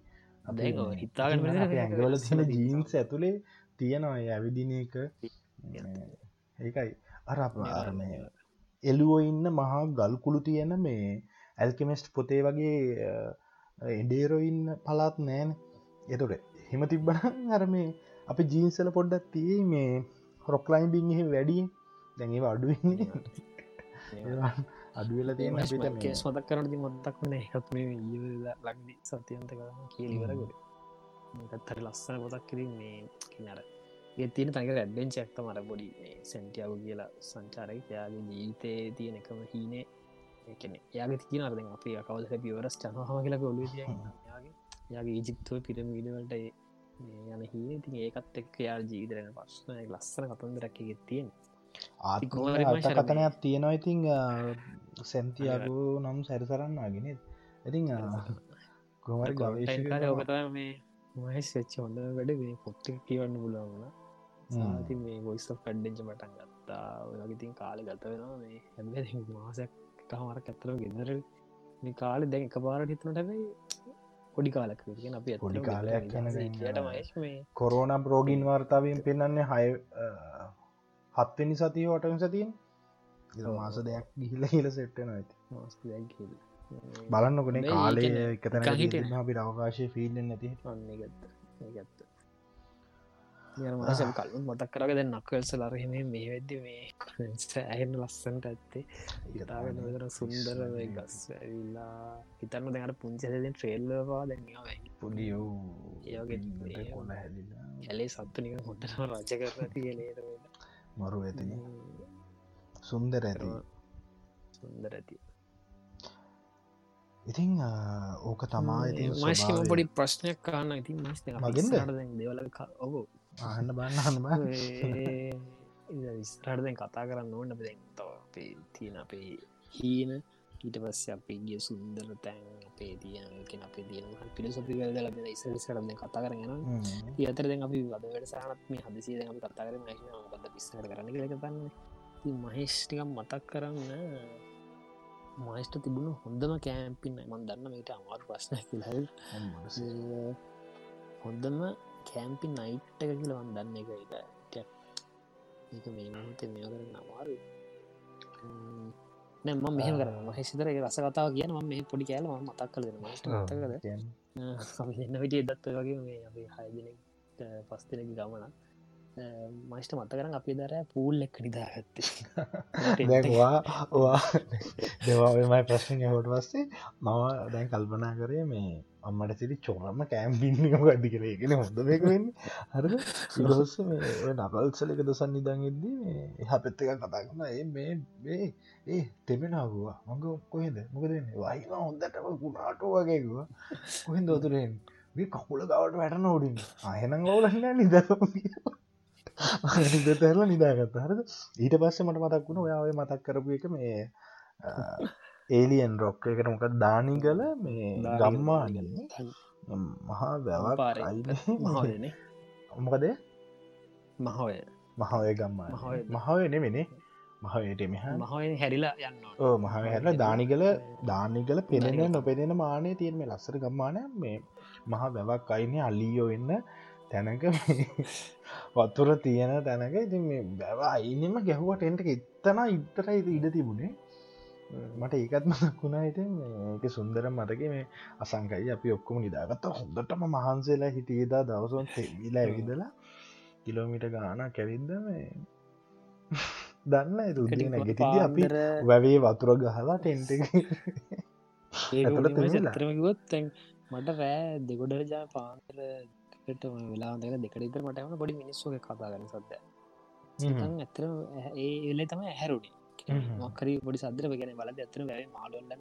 C: හිතාගෙන
B: ඇඟවල තියෙන ජීන්ස් ඇතුළේ තියෙනවා ඇවිදින එක. ඒකයි. අර අරමය එලුවෝ ඉන්න මහා ගල්කුළු තියෙන මේ ඇල්කෙමෙස්ට් පොතේ වගේ එඩේරොඉන්න පලාත් නෑන. එතොට හෙම තිබ්බන අර මේ අප ජීන්සල පොඩ්ඩත් තිය මේ රොක්ලයින්බිං එහ වැඩිය දැඟව අඩුවන්නේ අඩුවෙල තියෙන
C: කේස් මතක් කරනති මොත්තක් වන එකත් මේ ලක්දි සත්‍යන්ත කරම කියලිවරගොඩ ඒකත්තර ලස්සන පොතක් කිරින් මේ කිනර ඒ තියෙන තක ඇඩ්ඩෙන්ච ඇක්ත මර පොඩි සැන්ටියාව කියලා සංචාරය යාගේ ජීවිතේ තියෙන එකම හීනේ. එකන යාගේ තින අරද අපේ කවද පිවරස් චනහම කියලා ඔලු යාගේ ඊජිප්තුව පිරමීඩවලට යන හී ති ඒකත් එක් යා ජීවිතරෙන පස්සන ලස්සන කතන්දරක්ක තියෙන
B: ආකතනයක් තියෙනවා ඉතිං සැන්තියාගු නම් සැරිසරන්න ගෙන ඉතිං කොමරි
C: ගවේශකාර ඔකත මේ මහස් වෙච්ච හොඳ වැඩ මේ පොට්ටි කියවන්න පුලුවන්න සාති මේ ගොයිස් කඩ්ඩෙන්ච පටන් ගත්තා. ඔයගතින් කාලෙ ගත වෙනවා. මේ හැබ මාසයක් කහමර ඇත්තරව ගෙදර කාලෙ දැන් එක පාරට හිතනට හැබයි පොඩි කාලක් අප
B: පොඩි කාලයක්
C: ට
B: කොරෝන බ්‍රෝගින් වාර්තාවයෙන් පෙන්න්නේ හය හත්වනි සතිය වටම සතියෙන් මාස දෙයක් ගිහිල හිල සෙට්ටන ඇති බලන්නකොනේ කාලය එකතන අපි අවකාශය ෆිල්ඩ නැති
C: ගත්ත මාසම් කල් මතක් කරග දැන් නක්වල්ස ලරහෙම මේ වෙද්ද මේ ඇහෙන්න ලස්සන්ට ඇත්තේ. ඉතාගෙන දර සුන්දර ගස් ඇවිල්ලා. හිතන්න දැකට පුංචලෙන් ට්‍රේල්ලවා දැන්වා
B: පුඩියෝ
C: ඒගේ කොන්න හැදිලා. ඇලේ සත්තුනික හොටම රජ කරන තියලේට
B: මරු ඇති. සුන්දර ඇති.
C: සුන්දර ඇති.
B: ඉතිං ඕක තමා ඉති
C: මශම පොඩි ප්‍රශ්නයක් කාන්න ඉතින් මස්
B: මගෙන්ද?
C: දෙවල ඔබ
B: ආහන්න බන්නහම
C: විස්රටදැන් කතා කරන්න ඕන්න දැන් තව අපේ තියෙන අපේ හීන. ඊට පස්ස අපේ ගිය සුන්දර තැන් අපේ තියනක අපේ තියන පිලසපි වල ලබෙන ඉස්සරසරද කතා කරගෙන අතර දැන් අපි වදවට සහනත් මේ හදිසිය අපි කතා කරන බද පිස්සට කරන්න කියලකතන්න මහෙෂ්ටිකම් මතක් කරන්න. මයිස්ට තිබුණු හොඳම කෑම්පින්න මන් දන්න මේට අමාරු ප්‍රශ්න කියල. හොඳම කෑම්පි නයිට් එක කියලවන් දන්න එක එක ඒක මේ මහතේ මෙය කරන්න අමාරු නැම මෙහ කර මහසිතර රස කතාව කියන ම මේ පොඩි කෑල ම මතක් කල එන්න විට එදත්ව වගේ මේ අපේ හයදිනෙක් පස්තිනක ගමන මයිස්ට මත කරන අපි දර පූල් එක් නිදාගත්තේ.
B: දැවා වා දෙවාමයි ප්‍රශ්න හොට පස්සේ මම දැන් කල්පනා කරේ මේ අම්මට සිරි චොරම කෑම්පින්නම ගඩි කරගෙන හොඳ මේකවෙන්න හර ඉරොස්ස නකල්සලක දසන් නිදන් එද්දී එහ පෙත්ත එක කතා කරන ඒ මේ මේ ඒ තෙමෙනගවා මඟ කොහෙද? මොකද වයිම හොඳටම ගුණාටෝ වගේවා කොහෙන් දෝතුරෙන් මේ කකුල ගවට වැටන ෝඩින් අයනම් ගවලන්න නිද නිදතරල නිදාගත්ත. හරද? ඊට පස්සේ මට මතක් වුණ ඔයාව මතක් කරපු එක මේ ඒලියන් රොක්ක එකට මොකක් දානි කල මේ ගම්මා මහා වැවක්
C: මහවන
B: මොකද?
C: මහවය.
B: මහවය ගම්මා.
C: මහාවය
B: නෙමෙනේ මහයට මෙහ
C: මහය හැරිලා යන්න
B: ඕ මහව හැරල දානිකල දානිකල පෙනෙන නොපෙනෙන මානය තියෙන මේ ලස්සර ගම්මානය මේ මහා වැවක් අයින අල්ලියෝ වෙන්න තැනක. වතුර තියෙන තැනක. ඉති මේ බැව අයිනම ගැහුවට එන්ට එත්තන ඉත්තර ඉඩ තිබුණේ මට ඒකත් මකුණා ඉතින් ඒක සුන්දර මතක මේ අසංකයි අපි ඔක්කොම නිදාගත්ත. හොඳටම මහන්සේලා හිටියදා දවසුවන් තෙවිලා ඇවිදලා කිලෝමිට ගාන කැවිද්ද මේ දන්න තුදින ගෙතිද අපි වැවේ වතුර ගහලා ටෙන්ට
C: තැන් මට රෑ දෙගොඩර ජා පාන්තරට වෙලා දෙක දෙකරතර මටම පොඩි මිනිස්සුක කතා කරන සද්ද ඇතර ඒ එල්ලේ තම හැරුණේ
B: හ්ම්.
C: මොකරි පොඩි සදර ගෙන බලද ඇතර වැැ මාලොල්ල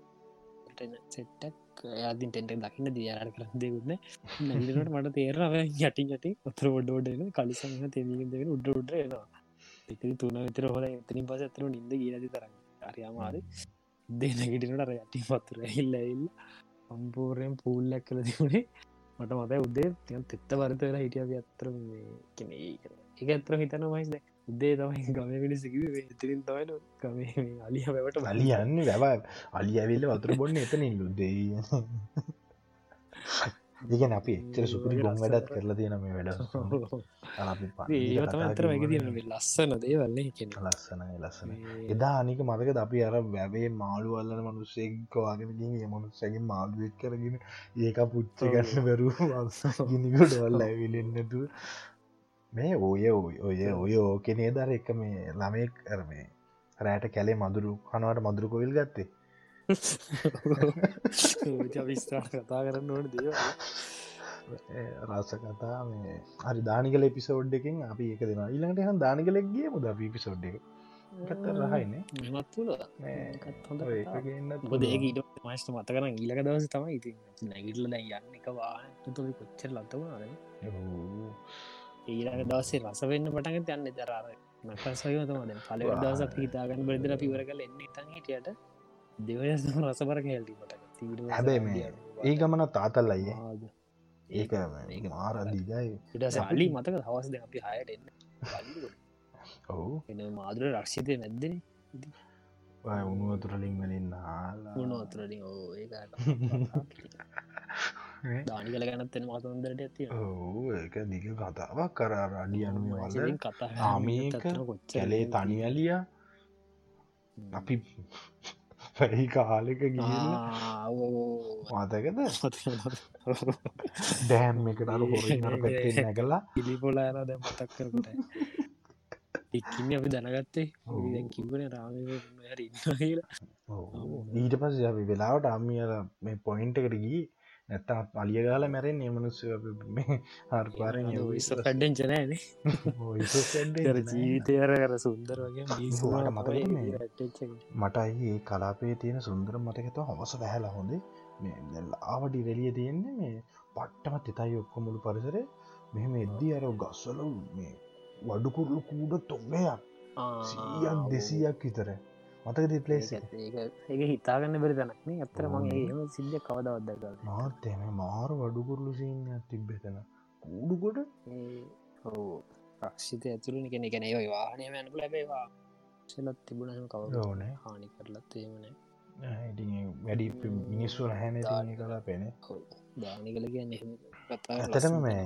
C: සෙට්ටක් යාදින් ටෙන්ට දකින්න දියරට කරන්න දෙවන්න නැට මට තේරව යටි යටි ඔතර ොඩෝඩන කලිසම තේමීගෙන් උඩ උඩ තුන විතර හොල එතනින් පස ඇතර නින්ද ගීලති තරන්න අරයාමාද දෙ නැගිටිනට අර යටි පත්තුර එල්ල එල්ල සම්පූර්යෙන් පූල්ලක් කළ තිබුණේ. මට මතයි උදේ තියන් තෙත්ත වරත වෙලා හිටිය අත්තර කෙන එක ඇතර හිතන මයිස්ද උදේ තමයි ගම පිනිසිකිව එතරින් තමයින ගම අලිය වැවට
B: අලි යන්න වැව. අලි ඇවිල්ල වතුර බොන්න එතන ලුදේ දෙගෙන අපි එච්චර සුපරි ගොම් වැඩත් කරලා තියෙන මේ වැඩ.
C: ඒ තමතර වැග තියන ලස්සන දේවල්න්නේ කෙන
B: ලස්සනයි ලස්සන එදා අනික මතක අපි අර වැවේ මාළු අල්ලන මනුස්සෙක්කවාගෙන ගින් මනුස්සැකින් මාළුවෙක් කරගෙන ඒක පුච්ච ගන්න බැරූ ගිනිකොට වල්ල ඇවිලෙන්න්නතු මේ ඔය ඔය ඔය ඕකනේ දර එක මේ ළමෙක් කරමේ රෑට කැලේ මදුරු කනවට මදුරු කොවිල් ගත්තේ.
C: විස්ථා කතා කරන්න ඕන
B: ඒ රස කතා මේ හරි දානිකල එපිසෝඩ් එකින් අපි ඒක දෙෙන ඊළඟට හන් දානිකලෙක්ගේ මුද පිසෝඩ් එක? ගත්ත රහයිනේ ඒකගන්න
C: බොද ඒක ඊට මස්ට මත කරන ඊලක දවස තමයි ඉති නැගිටල දැන් යන්න. එක වාන තුොි කොච්චර ලත්තවුණාද ඊලක දවසේ රස වෙන්න පටග යන්න දරාර නකසයම තමද පල දවස පිතාගන්න බෙදර පිවර කල එන්න තන් හිටියට දෙවස රසපර කැල්ටීමට
B: හැබැයි මේ ඒ ගමන තාතල් අයිය ඒක ඒක මාර දිගයි
C: ඉට සල්ලි මතක දවස්ද අපි හයට එන්න.
B: ඔහු
C: එන මාදුර රක්ෂිතය නැද්දන
B: උනුවතුරලින් වලින් නාලා
C: උනොතුරලින් ඕ ඒ දානි කල ගැනත්තෙන මතන්දරට ඇති
B: ඒක දිග කතාවක්. කර අඩි අනුව වල ආමේක කැලේ තනිවලිය අපි පැහි කාලෙක ගිහිල්ලා මාතකද? හොරින් අර පැත්තෙන් නැගලා.
C: පිලිපොලා යන දැ මතක් කරකට එක්කින්න අපි දැනගත්තේ. කිවන රාම ඉන්න කියලා.
B: ඊට පස්ස අපි වෙලාවට අම්මියල මේ පොයින්ට එකට නැත්තා අලිය ගාල මැරෙන් එමනුස්ස හර්පාරෙන්
C: පැඩ්ඩෙන් ජනෑන ජීවිතය අර කර සුන්දර වගේ
B: මට මතකද මේ?
C: රට්ටච්ච
B: මට අයි ඒ කලාපේ තියෙන සුන්දර මතකත හොමස වැහලා හොඳේ. මේ ආවඩි රෙලිය තියෙන්නේ මේ පට්ටමත් එතයි ඔක්කො මුළු පරිසර. මෙහෙම එද්දී අර ගස්වල මේ වඩුකුරලු කූඩ තොම්මයක් සීයක් දෙසීයක් විතර මතකද පලේස
C: ඒක හිතාගන්න බැරි තනක්නේ ඇත්තර මගේ එම සිද්ධ කවදවත්දකල්
B: මාතම මාර වඩුකුරලු සීනයක් තිබ්බෙතන කූඩුකොට?
C: හෝ රක්ෂිත ඇතුළනි කෙන ගැන ඒ වාහනය මැනපු ලැබේවා සෙලත් තිබුණහම කවද
B: ඕනේ
C: හානි කරලත් ඒමන
B: වැඩි මිනිස්සු හැන කලා පෙන
C: දානි කළ කියන්න
B: ඇතටම මේ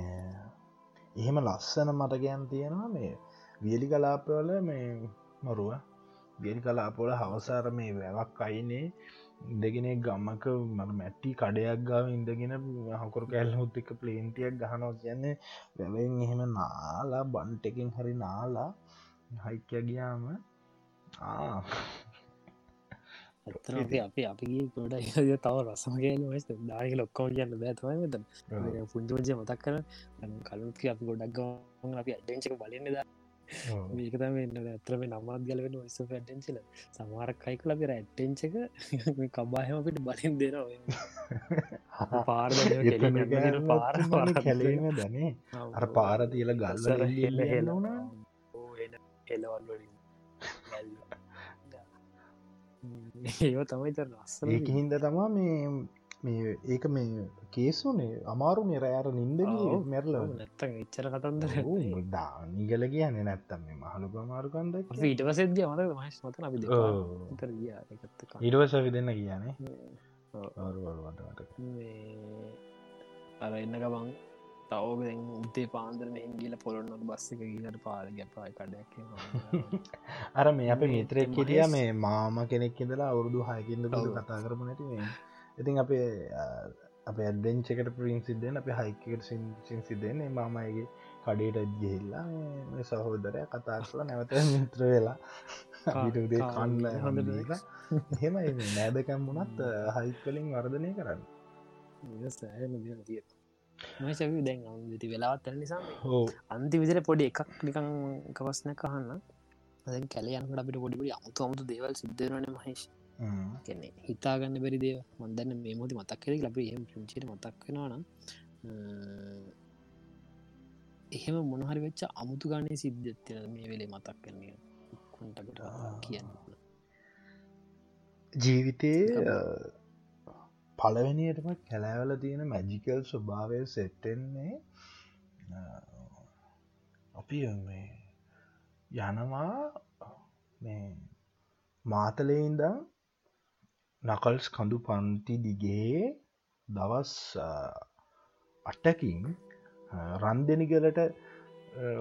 B: එහෙම ලස්සන මතකයන් තියෙනවා මේ වියලි කලාපවල මේ මරුව වියලි කලාපොල හවසාර මේ වැවක් අයිනේ. ඉඳගෙන ගම්මක මට මැට්ටි කඩයක් ගාව ඉඳගෙන හකොර කැල් හුත් එක ප්ලේන්ටියක් ගහනෝ කියන්නේ. වැවෙන් එහෙම නාලා බන්්ටකින් හරි නාලා හයිකය ගියාම
C: අපි අපි පොඩ තව රසමගේ ස් දායක ලොක්කෝ කියන්න බෑතුවයි මෙතන පුංචෝජය මතක් කර. කලුත් අපි ගොඩක් ගම අපි අඩෙන්චක බලන්න දා මේකතම එන්න ඇතරම නම්මත් ගලවෙන ඔස්ස ටෙන්චල සමාරක් කයි කල පෙර ඇට්ටෙන්චක කබාහම පිට බලින් දෙනවා පාර පාර
B: කැලීම දැනේ. අර පාර තියල ගල්සර හෙල්ල හෙලවුණා
C: හෙලවල්ලින් ඒව තමයි තර ලස්සන
B: ඒක හින්ද තමා මේ මේ ඒක මේ කේසුනේ අමාරු නිරයාර නින්ද මැරල.
C: නැත්ත එච්චර කතන්දර
B: දානිගල කියන නැත්තම් මේ මහලු පමාරුකන්ද
C: ඊට පසෙද්‍ය මත මහස් මත අපි
B: ඉඩවස විදන්න කියන්නේ.
C: අර එන්න ගබන් තවගෙන් උත්තේ පාන්දර හිගිල පොළොන්නක් බස්සක ගීලට පාල ගැපයි කඩයක්
B: අර මේ අප මිත්‍රයක් කිටිය මේ මාම කෙනෙක් ඉදලා අවුරුදු හයකින්ද කතා කරපු නැති ඉතින් අපේ අප ඇඩ්ඩෙන්චකට පින් සිද්ධෙන් අප හයිකට සින් සිද්ධන්නේ මාමයගේ කඩේට ගිහිල්ලා සහෝදරය කතා කරලා නැවත මිත්‍ර වෙලා විටදේ කන්න හොඳ එහෙම නෑදකම් වුණත් හයිත් කලින් වර්ධනය කරන්න.
C: මසැවි දැන් අන්ති වෙලාවත් තැන නිසා අන්ති විදිර පොඩි එකක් නිකං කවස්න කහන්න කැලයන්ට අපිට පොඩිපුඩි අමුතු අමුතු දේවල් සිද්ධරන මහේෂ් කෙනෙ හිතාගන්න බැරි දේව මන්දන්න මේ මොති මතක් කරෙ ලබ එහම පුංචිට මතක් වෙනවානම් එහෙම මොනහරි වෙච්ච අමුතු ගානය සිද්ධත්ය මේ වෙලේ මතක් කරනය කොටකට කියන්න
B: ජීවිතයේ පළවෙනියටම කැලෑවල තියෙන මැජිකල් ස්වභාවය සෙට්ටෙන්නේ අපි මේ යනවා මේ මාතලේඉදම් නකල්ස් කඳු පන්ති දිගේ දවස් අට්ටකින් රන් දෙනිගලට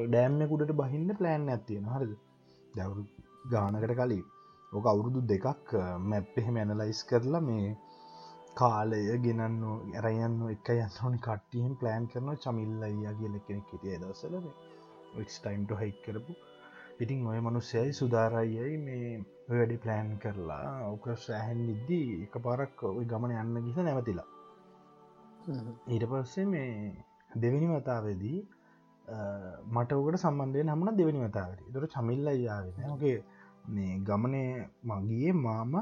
B: ඩෑම්මකුඩට බහින්න ප්ලෑන් ඇත්තියෙන හරිද? දැවරු ගානකට කලින්. ඕක අවුරුදු දෙකක් මැප් එහෙම ඇනලයිස් කරලා මේ කාලය ගෙනන්න ඇරයන්න එක යන්නනි කට්ටියෙන් ප්ලෑන් කරන චමිල්ල අයියා කියල කෙනෙක් හිටිය දසල ටයිම්ට හයික් කරපු ඉතින් ඔය මනුස්සයයි සුදාරයියයි මේ වැඩි ප්ලෑන් කරලා? ඕක සෑහැන් නිද්දී එක පාරක් ඔය ගමන යන්න ගිස නැවතිලා. ඊට පස්සේ මේ දෙවිනි වතාවේදී මට ඕකට සම්බන්ධය හමන දෙවනි වතාවට දොර චමිල්ල යාවෙන ඕගේ මේ ගමනේ මගේ මාම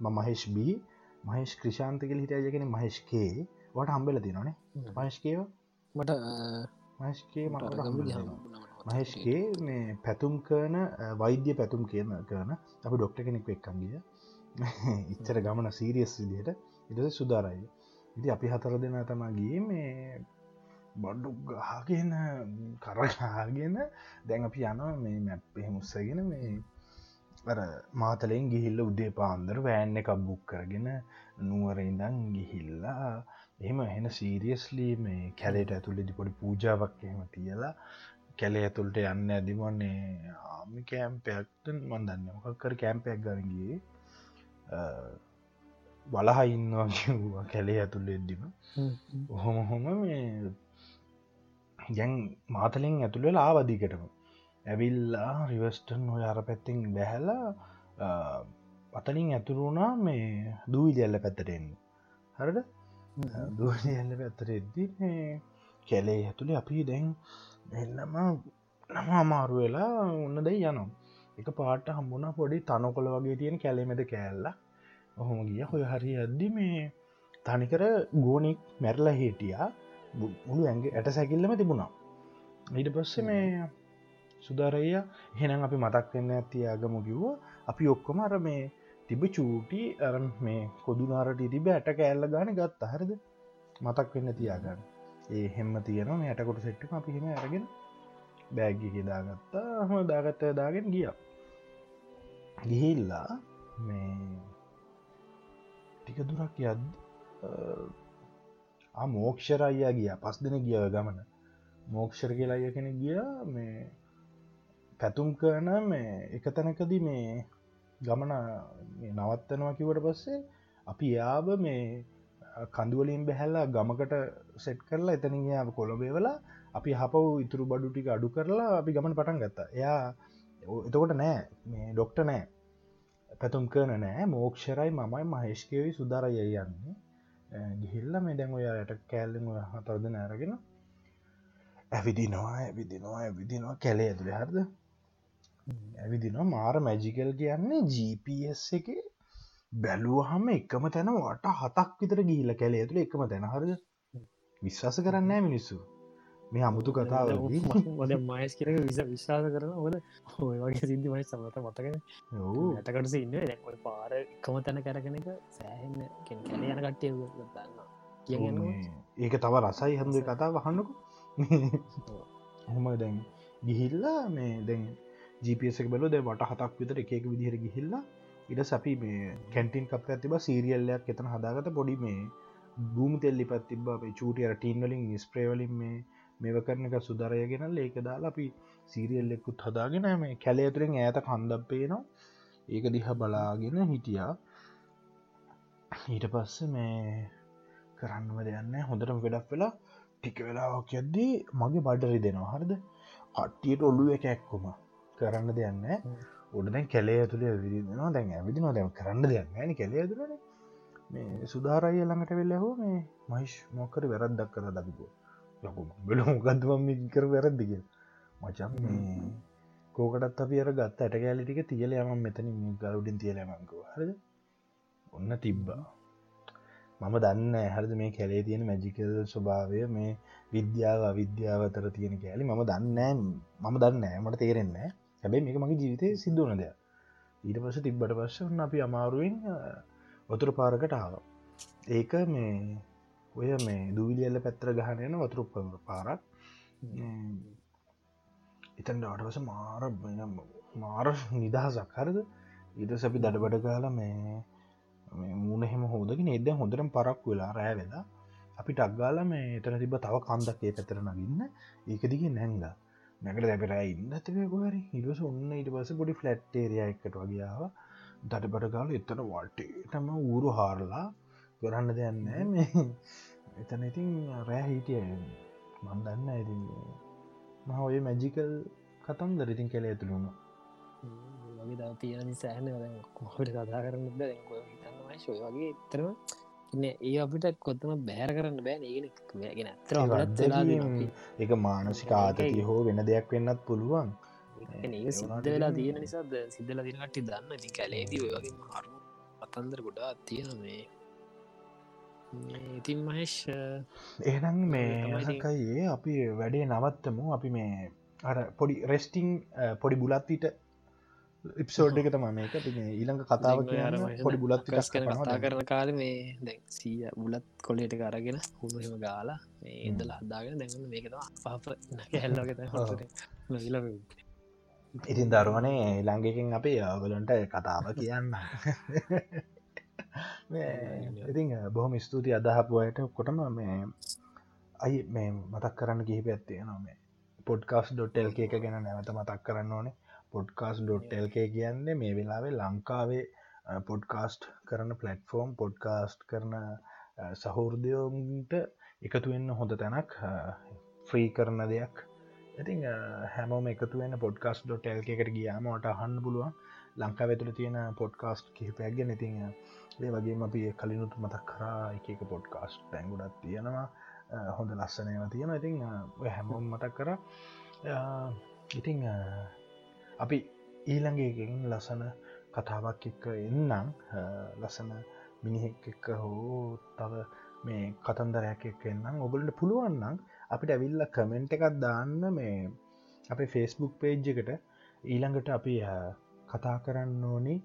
B: මමහෙෂ්බී මහේෂ් ක්‍රෂාන්තකල හිටයගෙන මහේෂ්කේ වට හම්බෙල තිනනේ මහේෂ්කේව
C: මට
B: මහේෂ්කේ මට මහේෂ්කේ මේ පැතුම් කරන වෛද්‍ය පැතුම් කියන කරන අපි ඩොක්ට කෙනෙක් එක්කන්ගිය ඉච්චර ගමන සීරියස් විදියට ඉට සුදාරයි. ඉති අපි හතර දෙන තමගේ මේ බඩ්ඩු ගහගෙන කරගාගෙන දැන් අපි යන මේ මැප්පේ මුස්සගෙන මේ අර මාතලෙන් ගිහිල්ල උදේ පාන්දර වෑන්න එකක් බුක් කරගෙන නුවරඉදං ගිහිල්ලා එහම එන සීරියස්ලි මේ කැලේට ඇතුළෙදි පොඩි පූජාවක් එහෙම තියලා කැලේ ඇතුළට යන්න ඇදිමන්නේ ආමි කෑම්පයක්ට මන්දන්න මොකක්කර කෑම්පයක් ගරගේ බලහ ඉන්නවා කිව්වා කැලේ ඇතුළ එද්දිම ඔහොම හොම මේ ගැන් මාතලින් ඇතුළේ ආවදිකටම ඇවිල්ලා රිවස්ටන් හොය අර පැත්තිෙන් බැහැලා අතනින් ඇතුරුණා මේ දූවිලියල්ල පැත්තරෙන් හරද? දූලියල්ල පැත්තර එද්දි කැලේ ඇතුළේ අපි දැන් එන්නම නම අමාරු වෙලා ඔන්න දෙයි යනම් එක පාට හම්බුණ පොඩි තනකොළ වගේ තියෙන කැලෙමෙද කෑල්ල. ඔහොම ගිය. හොය හරි ඇද්දි මේ තනිකර ගෝනික් මැරලා හිටියා. මුළු ඇගේ ඇට සැකිල්ලම තිබුණා. ඊට පස්ස මේ සුදරය හෙනම් අපි මතක් වෙන්න ඇති ආගම කිව්ව. අපි ඔක්කොම අර මේ තිබ චූටි අර මේ කොදුනාරට තිබ ඇට කෑල්ල ගාන ගත් අහරද මතක් වෙන්න තියාගන්න. ඒ හෙම තියනවා. මේ ඇටකොට සෙට්ට අපි හෙම ඇරගෙන බෑග්ගි දාගත්තා. හම දාගත්තය දාගෙන ගිය. ගිහිල්ලා මේ ටික දුරක් යද්ද මෝක්ෂරයියා ගිය. පස් දෙන ගිය ගමන. මෝක්ෂර කියලා අය කෙන ගිය. මේ පැතුම් කරන මේ එක තැනකදී මේ ගමන නවත්තනවා කිවට පස්සේ අපි යාව මේ කඳුවලින් බැහැල්ලා ගමකට සෙට් කරලා එතනින් යාව කොළොබේවලා අපි හපව් ඉතුරු බඩු ටික අඩු කරලා අපි ගමන පටන් ගත්තා. එයා එතකොට නෑ. මේ ඩොක්ට නෑ. පැතුම් කරන නෑ. මෝක්ෂරයි මමයි මහේෂ්කවයි සුදාරය යන්නේ? ගිහිල්ල මේ දැන් ඔයායට කෑල්ලෙන් හතරද නෑරගෙන ඇවිදිනවා ඇවිදිනවා ඇවිදිනවා. කැලේ ඇතුළ හරද? ඇවිදිනවා. මාර මැජිකල් කියන්නේ GPS එක බැලුවහම එකම තැන වට හතක් විතර ගිහිල කැලේ ඇතුළ එකම තැන. හරද? විශ්වාස කරන්න මිනිස්සු. මේ අමුතු කතාව
C: මයස් කියර විස විශ්වාස කරන ඔය වගේ සිද්ධි මයි සමත මතකන ඇතකට ඉන්න දැක්ොයි පාර එකම තැන කැරගෙන එක සෑහෙන්න කැල යන කට්ටය දන්න කියන්න
B: ඒක තව රසයි හඳ කතා වහන්නකු හොම දැන් ගිහිල්ලා මේ දැන් ජිපසක් බල ද වට හතක් විතර එකක විදිහර ගිහිල්ලා ඉට සපි මේ කැන්ටින් කප ඇතිබ සීරියල්ලයක් එතන හදාගත පොඩි මේ බූම තෙල්ලි පත් තිබ චූටියර ටීන්වලින් ස්ප්‍රේවලින් මේ මේව කරන එක සුදරයගෙන ඒක දාලා අපි සීරියල් එක්කුත් හදාගෙන මේ කැලේ ඇතුරෙන් ඇත කන්දක් පේනවා. ඒක දිහ බලාගෙන හිටියා. ඊට පස්ස මේ කරන්නම දෙයන්න හොඳටම වෙඩක් වෙලා ටික වෙලාවක් යද්දී මගේ බඩරි දෙනවා හරිද? කට්ටියට ඔල්ලුව එක ඇක්කොම කරන්න දෙයන්න උඩදැන් කැලේ ඇතුළේ විදිනවා. දැන් ඇවිදිනවා. දැම කරන්න දෙයක් ඇනි කැලේ ඇතුරන මේ සුදාරය ළඟට වෙල්ල හෝ මේ මහිෂ් මොකර වැරද්දක් කර දකිපුෝ ලොකු බල මොකක්දම කර වැරද්දික මචන් කෝකටත් අපි අර ගත්ත ඇට කෑලිටික තියල යම මෙතන ගලුඩින් තියලමංකව හරද? ඔන්න තිබ්බා. මම දන්න හරද? මේ කැලේ තියෙන මැජිකල් ස්වභාවය මේ විද්‍යාව විද්‍යාව අතර තියෙන කෑලි මම දන්න මම දන්න මට තේරෙන්න හැබැයි මේක මගේ ජීවිතය සිද්ධුවන දෙයක්. ඊට පස තිබ්බට පස්ස වන්න අපි අමාරුවෙන් වතුර පාරකට ආව. ඒක මේ ඔය මේ දූවිලියල්ල පැත්තර ගහනයන වතුරු පාරක්. එතන්ට අටවස මාර මාර නිදහසක්. හරද? ඊට සැපි දඩබඩ කාල මේ මුණහෙම හෝදගෙන එද හොඳරම් පරක් වෙලා රෑ වෙලා අපිට අක්ගාල මේ එතන තිබ තව කන්දක්ේ පැතර නගන්න. ඒක දිග නැංග. නැකට දැපරෑ ඉන්න. ඇතකකොහරි ඉවස ඔන්න ඉට පස පොඩි ෆලට්ටේරය එකට වගේාව දඩබට කාල එතන වටේටම ඌරු හාරලා කරන්න දෙයන්න මේ එතන ඉතින් රෑ හිටිය. මන් දන්න ඇති මහ ඔය මැජිකල් කතන්දර ඉතින් කෙළ ඇතුළුණු
C: වගේ දව තියෙන නිසාහන කොහට කතා කරන්න? හිතන්නමයි ශෝය වගේ එතරම ඉන්න ඒ අපිට කොත්තම බෑර කරන්න බෑ ඒගෙන ගෙන ඇතර
B: එක මානසික ආතතිය හෝ වෙන දෙයක් වෙන්නත් පුළුවන්.
C: සිද්ධ වෙලා තියෙන නිසාද? සිද්ධල දිනටි දන්න ඉති කැලේදී ඔය වගේ මාරු අතන්දර ගොඩා තියෙන මේ. ඉතින් මහෙෂ්
B: එහනම් මේකයේ අපි වැඩේ නවත්තමු. අපි මේ අර පොඩි රෙස්ටිං පොඩි බුලත්තිට ඉප්සෝඩ් එක තම මේක. ඊළඟ කතාව පොඩි බුලත්
C: කර කතා කරන කාල මේ දැන් සීය බුලත් කොලේට කරගෙන හුණහෙම ගාලා මේ ඉදල හදාගෙන දැඟන්න මේකතවා පාප හැල්ලගෙත
B: ඉතින් දරුවනේ ළඟකින් අපේ යාවලන්ට කතාව කියන්න. ඉතින් බොහොම ස්තුති අදහපුයට කොටම මේ අයි මේ මතක් කරන්න කිහිප ඇත්තේ නොමේ පොඩ්කාස් ඩොට්ටල් එක ගැන නැවත මතක් කරන්න ඕනේ පොඩ්කාස් ඩොට්ටල්ක කියන්නේ මේ වෙලාවේ ලංකාවේ පොඩ්කාස්ට් කරන පලට්ෆෝර්ම් පොඩ්කාස්ට් කරන සහෝර්දයෝන්ට එකතුවෙන්න හොඳ තැනක් ෆ්‍රී කරන දෙයක්. ඉතින් හැමෝම එකතුවෙන පොඩ්කාස් ඩොටල්ක එකට ගියාමට අහන්න පුළුවන්. ලංකා වෙතුළ තියෙන පොඩ්කාස්ට් කිහිපයක් ගැන. ඉතින් ඒ වගේ අපි කලිනුත් මතක් කරා එක පොඩ්කාස්ට් තැන්ගුඩත් තියෙනවා. හොඳ ලස්සනයව තියෙන ඉතින් හැමෝම් මතක් කර. ඉතිං අපි ඊළඟකින් ලස්සන කතාවක් එක්ක එන්නම්. ලස්සන මිනිහෙක් එක්ක හෝ තව මේ කතන්දරයක් එක්ක එන්නම්. ඔගලට පුළුවන්නම් අපිට ඇවිල්ල කමෙන්ට් එකක් දාන්න මේ අපේ ෆේස්බුක් පේජ් එකට. ඊළඟට අපි කතා කරන්න ඕනි.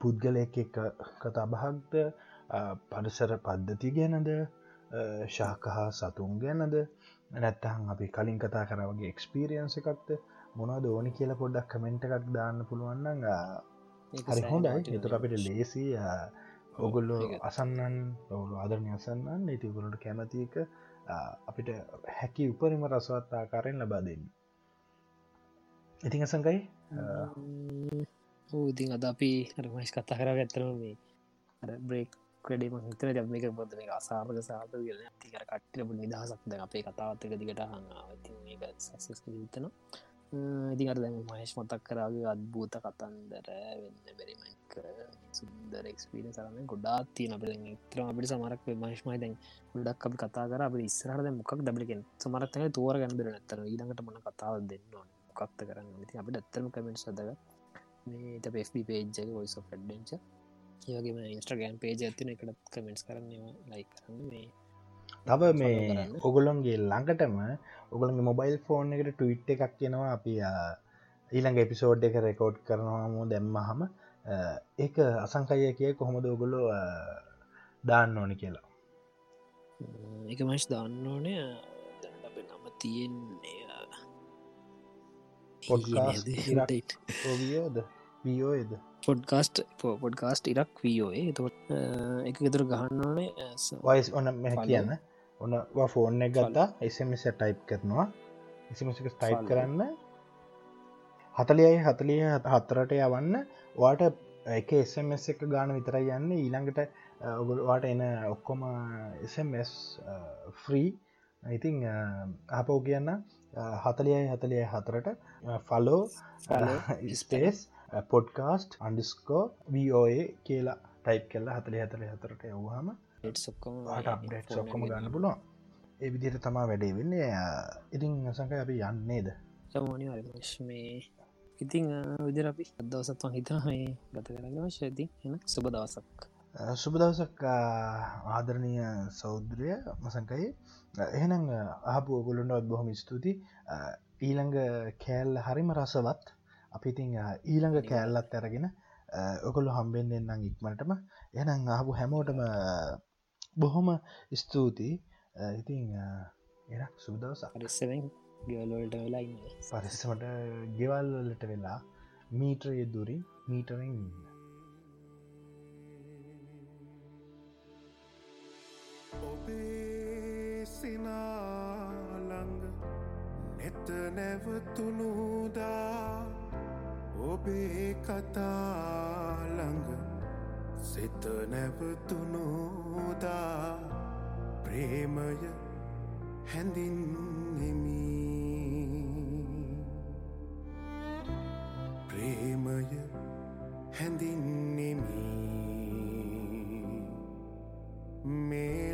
B: පුද්ගලයෙක් එක කතා බහක්ද? පරිසර පද්ධති ගැනද? ශාකහා සතුන් ගැනද? නැත්තහන් අපි කලින් කතා කරවගේ එක්ස්පිරියන්ස එකක්ද? මොනා දෝනි කියල පොඩ්ඩක් කමෙන්ට් එකක් දාන්න පුළුවන්න හරි හොඳයි. එතුර අපිට ලේසි ඔගොල්ලෝ අසන්නන් ඔවුලු ආදරණය අසන්නන්. ඉතිගොලට කැමතික අපිට හැකි උපරිම රසවත් ආකාරයෙන් ලබා දෙන්න. ඉතිං අසංකයි
C: ඉතින් අද අපි රමයිස් කතා කර ඇත්තරම මේ බ්‍රේක් ක්‍රඩේම හිතන ද මේක බොද මේ අසාර්ග සාප කියල. තිකර කට්ටලබ නිදහසක්ද අපේ කතාවත්තක දිගට හඟාව සසස් හිතනවා ඉදිකර දැම මහේෂ් මතක් කරාගේ අත්භූත කතන්දර වෙන්න බැරිමයි සුන්දර එක්ස්පීන සරන්න ගොඩාත් තියන අප ත්‍ර අපිට සමරක් මශ්මයි දැන් ගොඩක් අපි කතා කර අප ඉස්සරහද මොකක් දබලිගෙන් සමරත්තක තෝර ගැන්බර නැත්තර ඊළඟට මන කතාව දෙන්න මොකක්ත කරන්න ති අපිට ඇත්තම කමෙන්ට් සදක මේ පෙස්පි පේජ්ජ ඔයිස් ෆඩ්ඩෙන්ච ඒවගේම ඉන්ස්ට්‍රගෑන් පේජ ඇතින එකට කමෙන්ට්ස් කරන්න ලයි කරන්න. මේ
B: තව මේ. ඔගොලොන්ගේ ළඟටම ඔගොළගේ මොබයිල් ෆෝන් එකට ටවිට් එකක් කියෙනවා අපි ඊළඟ එපිසෝඩ් එක රෙකෝඩ් කරනවාම. දැම්ම හම ඒක අසංකය කිය කොහොමද ඔගොලො දාන්න ඕනි කියලා.
C: එක මශ් දන්න ඕනය අප නම තියෙන්නේ.
B: ඕගියෝද පියෝයද
C: පොඩ්කාස්ට පොඩ්කාස්ට ඉරක් වීෝඒ තොට එක ගෙතුර ගහන්න ඕනේ.
B: වයිස් ඔන්න මෙ. කියන්න ඔන්න ෆෝන් එක ගත්තා එසමිස ටයිප් කරනවා. එසිමක ටයිප්
C: Follow.
B: කරන්න. හතලියයි හතලිය හතරට යවන්න. වාට එක එසමස් එක ගාන විතරයි යන්න. ඊළඟට ඔගුලවාට එන ඔක්කොම එසමස් ෆ්‍රී ඉතිං අපෝ කියන්න හතලියයි හතලිය හතරට ෆලෝ. ස්පේස් පොඩ්කාස්ට් අන්ඩිස්කෝ වෝය කියලා ටයිප් කෙල්ලා හතලි හතලි හතරට යවහම
C: සොක්කොම
B: ට ඔක්කොම ගන්න පුළුවන්. ඒ විදියට තමා වැඩේ වෙන්නේ ඉතින් සඟ අපි යන්නේද
C: සමනි මේ ඉතිං විදිර අපි අදවසත්වන් හිතනහයි ගත කරන්න වශයති එන සුබ දවසක්.
B: සුබදවසක් ආදරණය සෞද්‍රය මසංකයි. එහෙනම් ආපු ඔගොලුන්ටත් බොහොම ස්තුති ඊළඟ කෑල්ල හරිම රසවත්. අපි ඉතිං ඊළඟ කෑල්ලත් ඇරගෙන ඔකොළු හම්බෙන් දෙන්නම් ඉක්මටම එනම් ආපු හැමෝටම බොහොම ස්තුතියි. ඉතිං එනක් සුබදවසක්
C: පරිස්සවෙන් ගවලෝල්ට වෙලා ඉන්න
B: පරිස්සමට ගෙවල්වලට වෙලා මීට්‍රය දුරින් මීටරින් ඉන්න.
D: ඔබේ සිනාළඟ නෙත නැවතුනුදා ඔබේ කතාළඟ සිත නැවතුනුදා ප්‍රේමය හැඳින්නෙමි. ප්‍රේමය හැඳින්නෙමි. මේ